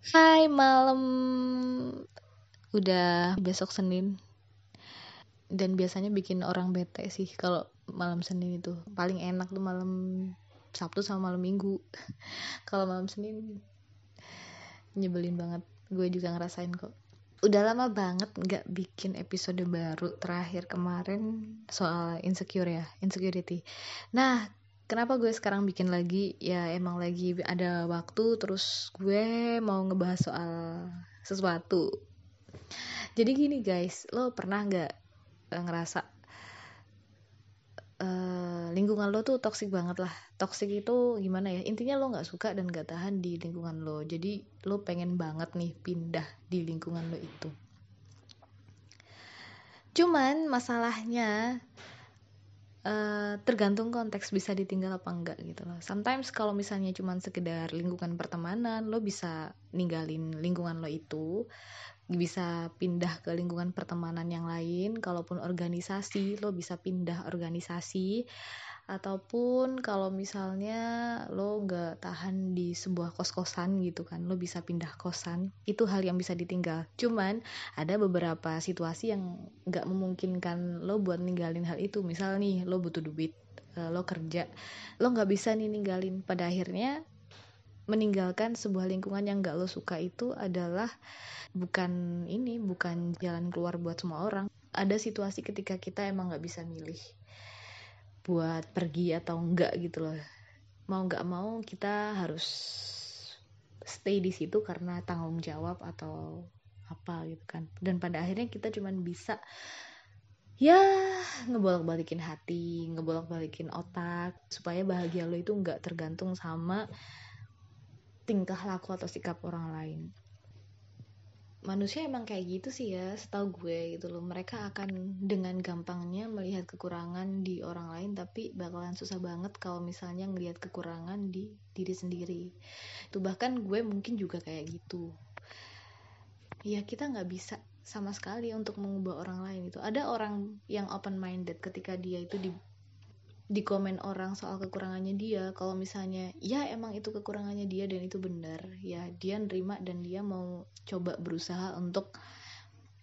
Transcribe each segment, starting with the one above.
Hai malam. Udah besok Senin. Dan biasanya bikin orang bete sih Kalau malam Senin itu. Paling enak tuh malam Sabtu sama malam Minggu. Kalau malam Senin Nyebelin banget. Gue juga ngerasain kok. Udah lama banget gak bikin episode baru Terakhir kemarin Soal insecure ya Insecurity. Nah kenapa gue sekarang bikin lagi? Ya emang lagi ada waktu terus gue mau ngebahas soal sesuatu. Jadi gini guys lo pernah nggak eh, ngerasa uh, lingkungan lo tuh toksik banget lah? Toksik itu gimana ya? Intinya lo nggak suka dan nggak tahan di lingkungan lo. Jadi lo pengen banget nih pindah di lingkungan lo itu. Cuman masalahnya Uh, tergantung konteks bisa ditinggal apa enggak gitu loh. Sometimes kalau misalnya cuman sekedar lingkungan pertemanan, lo bisa ninggalin lingkungan lo itu, bisa pindah ke lingkungan pertemanan yang lain. Kalaupun organisasi, lo bisa pindah organisasi ataupun kalau misalnya lo nggak tahan di sebuah kos-kosan gitu kan lo bisa pindah kosan itu hal yang bisa ditinggal. Cuman ada beberapa situasi yang nggak memungkinkan lo buat ninggalin hal itu. Misal nih lo butuh duit eh, lo kerja lo nggak bisa nih ninggalin. Pada akhirnya meninggalkan sebuah lingkungan yang nggak lo suka itu adalah bukan ini bukan jalan keluar buat semua orang. Ada situasi ketika kita emang nggak bisa milih buat pergi atau enggak gitu loh. Mau nggak mau kita harus stay di situ karena tanggung jawab atau apa gitu kan. Dan pada akhirnya kita cuman bisa ya ngebolak balikin hati ngebolak balikin otak supaya bahagia lo itu nggak tergantung sama tingkah laku atau sikap orang lain manusia emang kayak gitu sih ya setahu gue gitu loh. Mereka akan dengan gampangnya melihat kekurangan di orang lain tapi bakalan susah banget kalau misalnya ngelihat kekurangan di diri sendiri. Itu bahkan gue mungkin juga kayak gitu. Ya kita nggak bisa sama sekali untuk mengubah orang lain itu. Ada orang yang open minded ketika dia itu di di komen orang soal kekurangannya dia. Kalau misalnya ya emang itu kekurangannya dia dan itu benar. Ya dia nerima dan dia mau coba berusaha untuk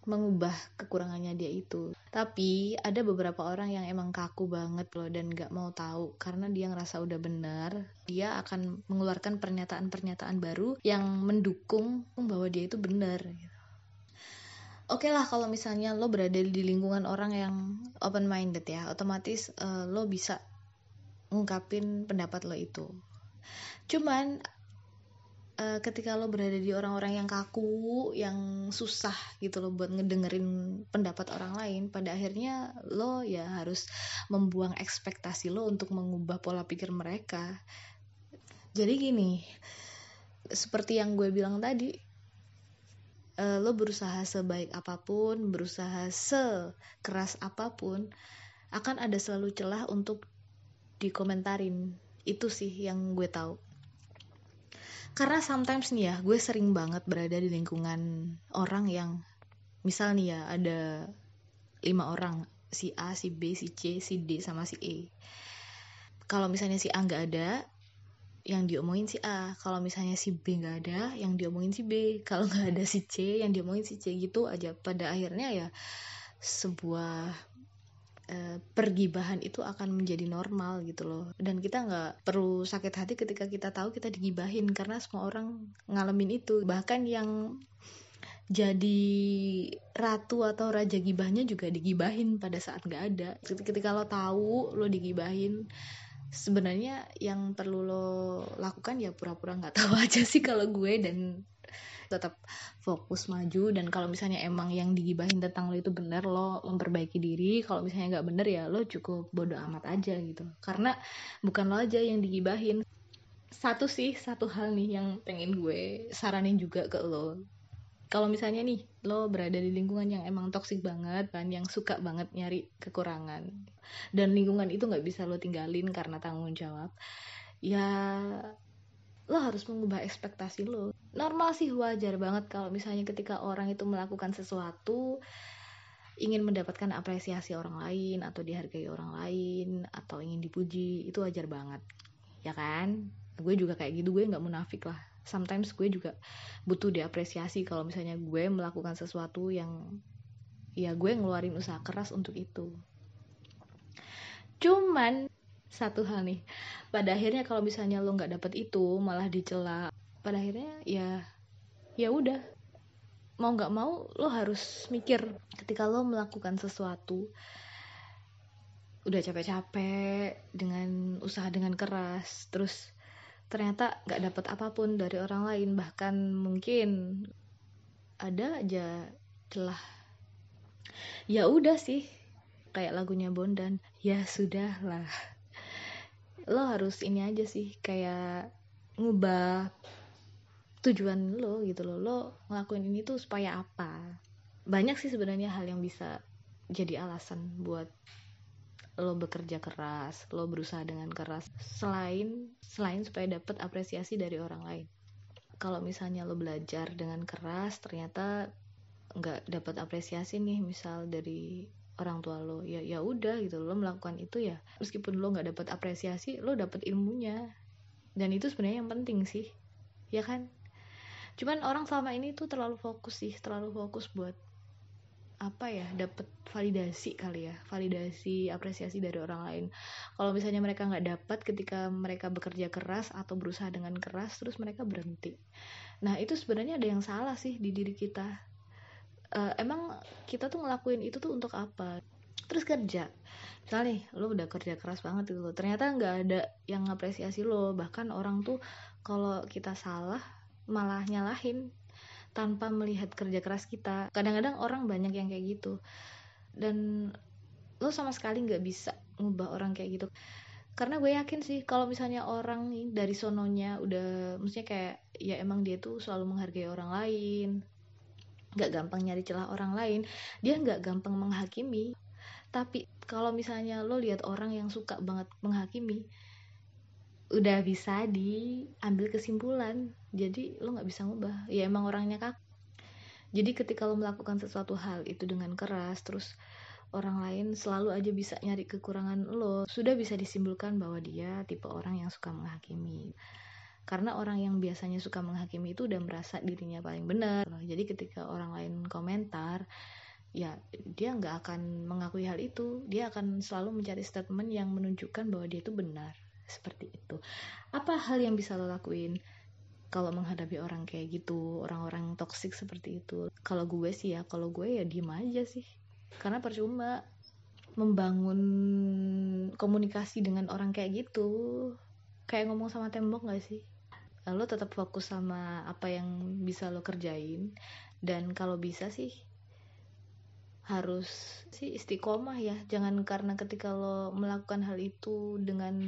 mengubah kekurangannya dia itu. Tapi ada beberapa orang yang emang kaku banget loh dan gak mau tahu. Karena dia ngerasa udah benar dia akan mengeluarkan pernyataan-pernyataan baru yang mendukung bahwa dia itu benar gitu oke okay lah kalau misalnya lo berada di lingkungan orang yang open minded ya otomatis uh, lo bisa ngungkapin pendapat lo itu. Cuman uh, ketika lo berada di orang-orang yang kaku yang susah gitu lo buat ngedengerin pendapat orang lain pada akhirnya lo ya harus membuang ekspektasi lo untuk mengubah pola pikir mereka. Jadi gini seperti yang gue bilang tadi uh, lo berusaha sebaik apa pun, berusaha sekeras apa pun, akan ada selalu celah untuk dikomentarin. Itu sih yang gue tahu. Karena sometimes nih ya, gue sering banget berada di lingkungan orang yang misal nih ya ada lima orang, si A, si B, si C, si D, sama si E. Kalau misalnya si A nggak ada, yang diomongin si A. Kalau misalnya si B nggak ada yang diomongin si B. Kalau nggak ada si C yang diomongin si C gitu aja. Pada akhirnya ya sebuah uh, pergibahan itu akan menjadi normal gitu loh. Dan kita nggak perlu sakit hati ketika kita tahu kita digibahin karena semua orang ngalamin itu. Bahkan yang jadi ratu atau raja gibahnya juga digibahin pada saat nggak ada. Ketika lo tahu lo digibahin sebenarnya yang perlu lo lakukan ya pura-pura nggak -pura tahu aja sih kalau gue dan tetap fokus maju. Dan kalau misalnya emang yang digibahin tentang lo itu bener lo memperbaiki diri. Kalau misalnya nggak bener ya lo cukup bodoh amat aja gitu. Karena bukan lo aja yang digibahin. Satu sih satu hal nih yang pengen gue saranin juga ke lo kalau misalnya nih lo berada di lingkungan yang emang toksik banget kan yang suka banget nyari kekurangan dan lingkungan itu nggak bisa lo tinggalin karena tanggung jawab ya lo harus mengubah ekspektasi lo. Normal sih wajar banget kalau misalnya ketika orang itu melakukan sesuatu ingin mendapatkan apresiasi orang lain atau dihargai orang lain atau ingin dipuji itu wajar banget. Ya kan? Gue juga kayak gitu gue nggak munafik lah sometimes gue juga butuh diapresiasi kalau misalnya gue melakukan sesuatu yang ya gue ngeluarin usaha keras untuk itu. Cuman satu hal nih pada akhirnya kalau misalnya lo nggak dapet itu malah dicela pada akhirnya ya ya udah. Mau nggak mau lo harus mikir ketika lo melakukan sesuatu udah capek-capek dengan usaha dengan keras terus ternyata nggak dapet apa pun dari orang lain. Bahkan mungkin ada aja celah. Ya udah sih kayak lagunya Bondan ya sudah lah lo harus ini aja sih kayak ngubah tujuan lo gitu loh. Lo ngelakuin ini tuh supaya apa? Banyak sih sebenarnya hal yang bisa jadi alasan buat lo bekerja keras lo berusaha dengan keras selain selain supaya dapat apresiasi dari orang lain. Kalau misalnya lo belajar dengan keras ternyata nggak dapat apresiasi nih misal dari orang tua lo ya ya udah gitu lo melakukan itu ya meskipun lo nggak dapat apresiasi lo dapat ilmunya. Dan itu sebenarnya yang penting sih ya kan? Cuman orang selama ini tuh terlalu fokus sih terlalu fokus buat apa ya dapat validasi kali ya validasi apresiasi dari orang lain. Kalau misalnya mereka nggak dapat ketika mereka bekerja keras atau berusaha dengan keras terus mereka berhenti. Nah itu sebenarnya ada yang salah sih di diri kita. Uh, emang kita tuh ngelakuin itu tuh untuk apa? Terus kerja. Misalnya nih lo udah kerja keras banget gitu ternyata nggak ada yang ngapresiasi lo. Bahkan orang tuh kalau kita salah malah nyalahin tanpa melihat kerja keras kita. Kadang-kadang orang banyak yang kayak gitu. Dan lo sama sekali nggak bisa ngubah orang kayak gitu. Karena gue yakin sih kalau misalnya orang dari sononya udah maksudnya kayak ya emang dia tuh selalu menghargai orang lain nggak gampang nyari celah orang lain dia nggak gampang menghakimi. Tapi kalau misalnya lo lihat orang yang suka banget menghakimi udah bisa diambil kesimpulan jadi lo nggak bisa ngubah. Ya emang orangnya kak. Jadi ketika lo melakukan sesuatu hal itu dengan keras terus orang lain selalu aja bisa nyari kekurangan lo sudah bisa disimpulkan bahwa dia tipe orang yang suka menghakimi. Karena orang yang biasanya suka menghakimi itu udah merasa dirinya paling benar. Jadi ketika orang lain komentar ya dia nggak akan mengakui hal itu. Dia akan selalu mencari statement yang menunjukkan bahwa dia itu benar. Seperti itu. Apa hal yang bisa lo lakuin kalau menghadapi orang kayak gitu orang-orang toksik seperti itu kalau gue sih ya kalau gue ya diem aja sih. Karena percuma membangun komunikasi dengan orang kayak gitu. Kayak ngomong sama tembok gak sih? Lo tetap fokus sama apa yang bisa lo kerjain dan kalau bisa sih harus sih istiqomah ya. Jangan karena ketika lo melakukan hal itu dengan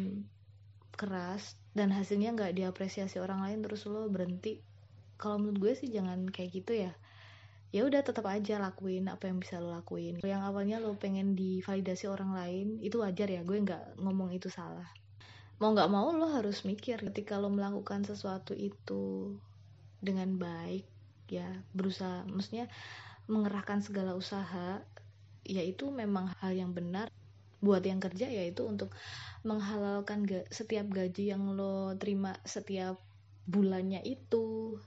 keras dan hasilnya nggak diapresiasi orang lain terus lo berhenti. Kalau menurut gue sih jangan kayak gitu ya. Ya udah tetap aja lakuin apa yang bisa lo lakuin. Yang awalnya lo pengen divalidasi orang lain itu wajar ya. Gue nggak ngomong itu salah. Mau nggak mau lo harus mikir ketika lo melakukan sesuatu itu dengan baik ya berusaha maksudnya mengerahkan segala usaha yaitu memang hal yang benar buat yang kerja yaitu untuk menghalalkan ga, setiap gaji yang lo terima setiap bulannya itu.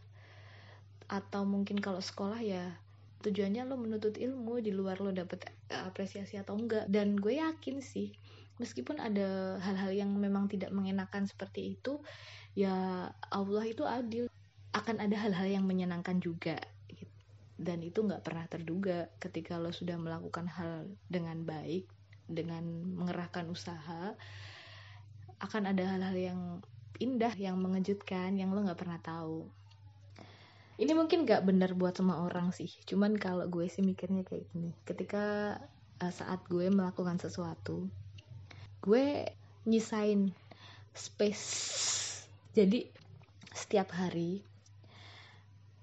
Atau mungkin kalau sekolah ya tujuannya lo menuntut ilmu di luar lo dapet apresiasi atau enggak. Dan gue yakin sih meskipun ada hal-hal yang memang tidak mengenakan seperti itu ya Allah itu adil. Akan ada hal-hal yang menyenangkan juga gitu. dan itu nggak pernah terduga ketika lo sudah melakukan hal dengan baik dengan mengerahkan usaha akan ada hal-hal yang indah yang mengejutkan yang lo nggak pernah tahu. Ini mungkin gak benar buat semua orang sih cuman kalau gue sih mikirnya kayak gini. Ketika uh, saat gue melakukan sesuatu gue nyisain space. Jadi setiap hari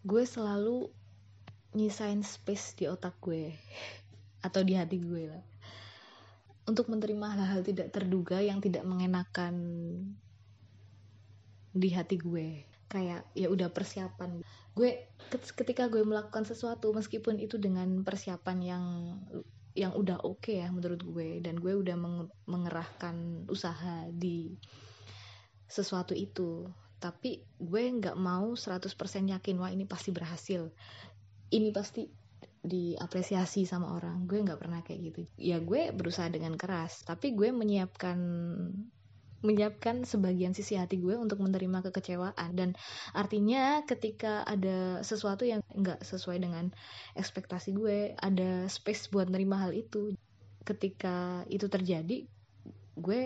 gue selalu nyisain space di otak gue atau di hati gue lah untuk menerima hal-hal tidak terduga yang tidak mengenakan di hati gue. Kayak ya udah persiapan. Gue ketika gue melakukan sesuatu meskipun itu dengan persiapan yang yang udah oke okay ya menurut gue dan gue udah mengerahkan usaha di sesuatu itu tapi gue nggak mau 100% yakin wah ini pasti berhasil. Ini pasti diapresiasi sama orang. Gue nggak pernah kayak gitu. Ya gue berusaha dengan keras tapi gue menyiapkan menyiapkan sebagian sisi hati gue untuk menerima kekecewaan. Dan artinya ketika ada sesuatu yang nggak sesuai dengan ekspektasi gue ada space buat nerima hal itu. Ketika itu terjadi gue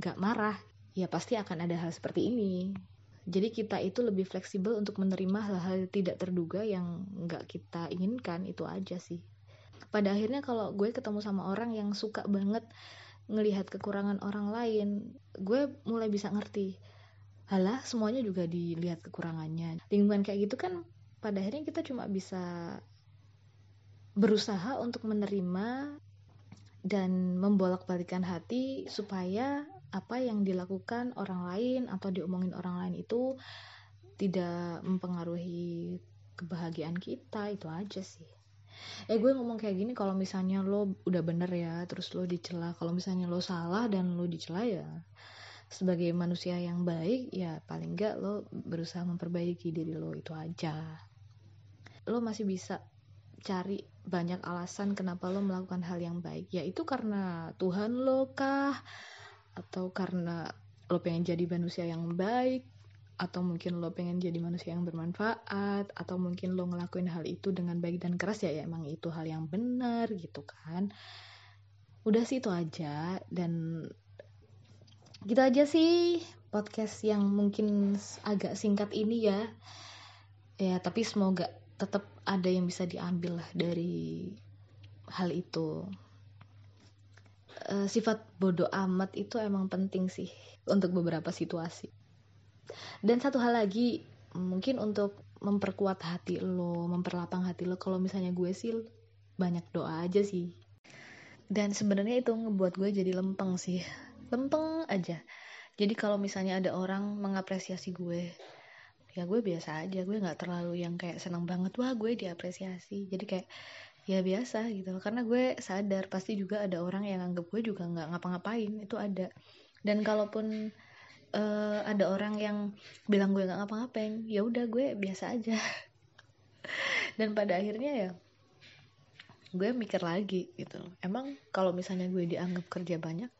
nggak marah. Ya pasti akan ada hal seperti ini jadi kita itu lebih fleksibel untuk menerima hal-hal tidak terduga yang nggak kita inginkan itu aja sih. Pada akhirnya kalau gue ketemu sama orang yang suka banget ngelihat kekurangan orang lain, gue mulai bisa ngerti. Halah, semuanya juga dilihat kekurangannya. Lingkungan kayak gitu kan pada akhirnya kita cuma bisa berusaha untuk menerima dan membolak-balikan hati supaya apa yang dilakukan orang lain atau diomongin orang lain itu tidak mempengaruhi kebahagiaan kita itu aja sih. Eh gue ngomong kayak gini kalau misalnya lo udah bener ya terus lo dicela. Kalau misalnya lo salah dan lo dicela ya sebagai manusia yang baik ya paling enggak lo berusaha memperbaiki diri lo itu aja. Lo masih bisa cari banyak alasan kenapa lo melakukan hal yang baik. Ya itu karena Tuhan lo kah atau karena lo pengen jadi manusia yang baik atau mungkin lo pengen jadi manusia yang bermanfaat atau mungkin lo ngelakuin hal itu dengan baik dan keras ya, ya emang itu hal yang benar gitu kan. Udah sih itu aja dan gitu aja sih podcast yang mungkin agak singkat ini ya. Ya tapi semoga tetap ada yang bisa diambil lah dari hal itu uh, sifat bodoh amat itu emang penting sih untuk beberapa situasi. Dan satu hal lagi, mungkin untuk memperkuat hati lo, memperlapang hati lo, kalau misalnya gue sih banyak doa aja sih. Dan sebenarnya itu ngebuat gue jadi lempeng sih, lempeng aja. Jadi kalau misalnya ada orang mengapresiasi gue, ya gue biasa aja, gue nggak terlalu yang kayak seneng banget wah gue diapresiasi. Jadi kayak ya biasa gitu. Karena gue sadar pasti juga ada orang yang anggap gue juga nggak ngapa-ngapain. Itu ada. Dan kalaupun uh, ada orang yang bilang gue nggak ngapa-ngapain ya udah gue biasa aja. Dan pada akhirnya ya gue mikir lagi gitu. Emang kalau misalnya gue dianggap kerja banyak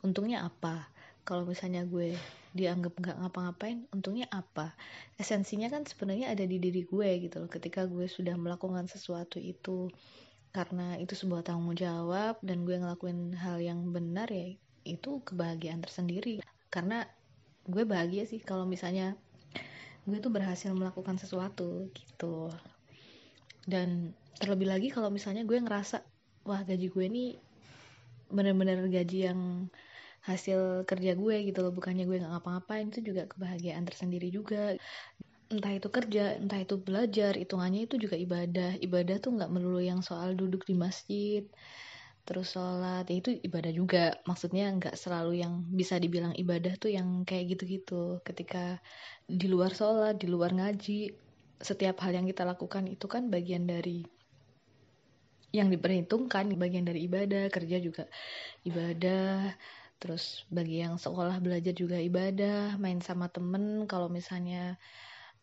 untungnya apa? Kalau misalnya gue dianggap nggak ngapa-ngapain untungnya apa? Esensinya kan sebenarnya ada di diri gue gitu loh ketika gue sudah melakukan sesuatu itu karena itu sebuah tanggung jawab dan gue ngelakuin hal yang benar ya itu kebahagiaan tersendiri. Karena gue bahagia sih kalau misalnya gue tuh berhasil melakukan sesuatu gitu dan terlebih lagi kalau misalnya gue ngerasa wah gaji gue ini bener-bener gaji yang hasil kerja gue gitu loh bukannya gue nggak ngapa-ngapain itu juga kebahagiaan tersendiri juga. Entah itu kerja entah itu belajar hitungannya itu juga ibadah. Ibadah tuh nggak melulu yang soal duduk di masjid terus sholat ya itu ibadah juga. Maksudnya nggak selalu yang bisa dibilang ibadah tuh yang kayak gitu-gitu. Ketika di luar sholat di luar ngaji setiap hal yang kita lakukan itu kan bagian dari yang diperhitungkan bagian dari ibadah kerja juga ibadah terus bagi yang sekolah belajar juga ibadah main sama temen kalau misalnya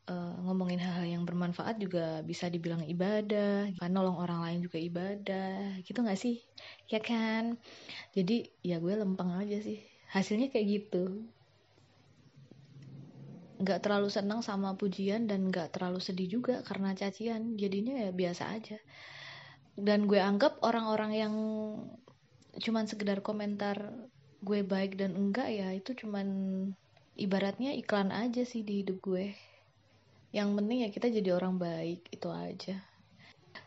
uh, ngomongin hal-hal yang bermanfaat juga bisa dibilang ibadah kan nolong orang lain juga ibadah gitu gak sih? Ya kan? Jadi ya gue lempeng aja sih. Hasilnya kayak gitu. Nggak terlalu senang sama pujian dan nggak terlalu sedih juga karena cacian. Jadinya ya biasa aja. Dan gue anggap orang-orang yang cuman sekedar komentar gue baik dan enggak ya itu cuman ibaratnya iklan aja sih di hidup gue. Yang penting ya kita jadi orang baik itu aja.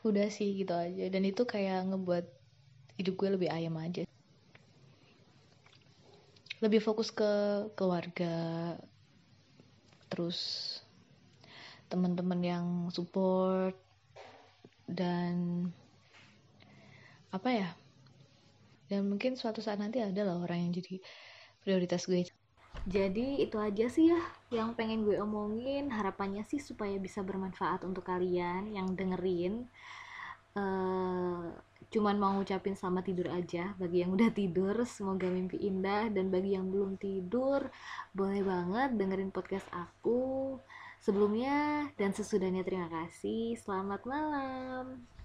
Udah sih gitu aja. Dan itu kayak ngebuat hidup gue lebih ayam aja. Lebih fokus ke keluarga terus teman-teman yang support dan apa ya dan mungkin suatu saat nanti ada lah orang yang jadi prioritas gue. Jadi itu aja sih ya yang pengen gue omongin. Harapannya sih supaya bisa bermanfaat untuk kalian yang dengerin. Uh, cuman mau ngucapin selamat tidur aja. Bagi yang udah tidur semoga mimpi indah. Dan bagi yang belum tidur boleh banget dengerin podcast aku sebelumnya. Dan sesudahnya terima kasih. Selamat malam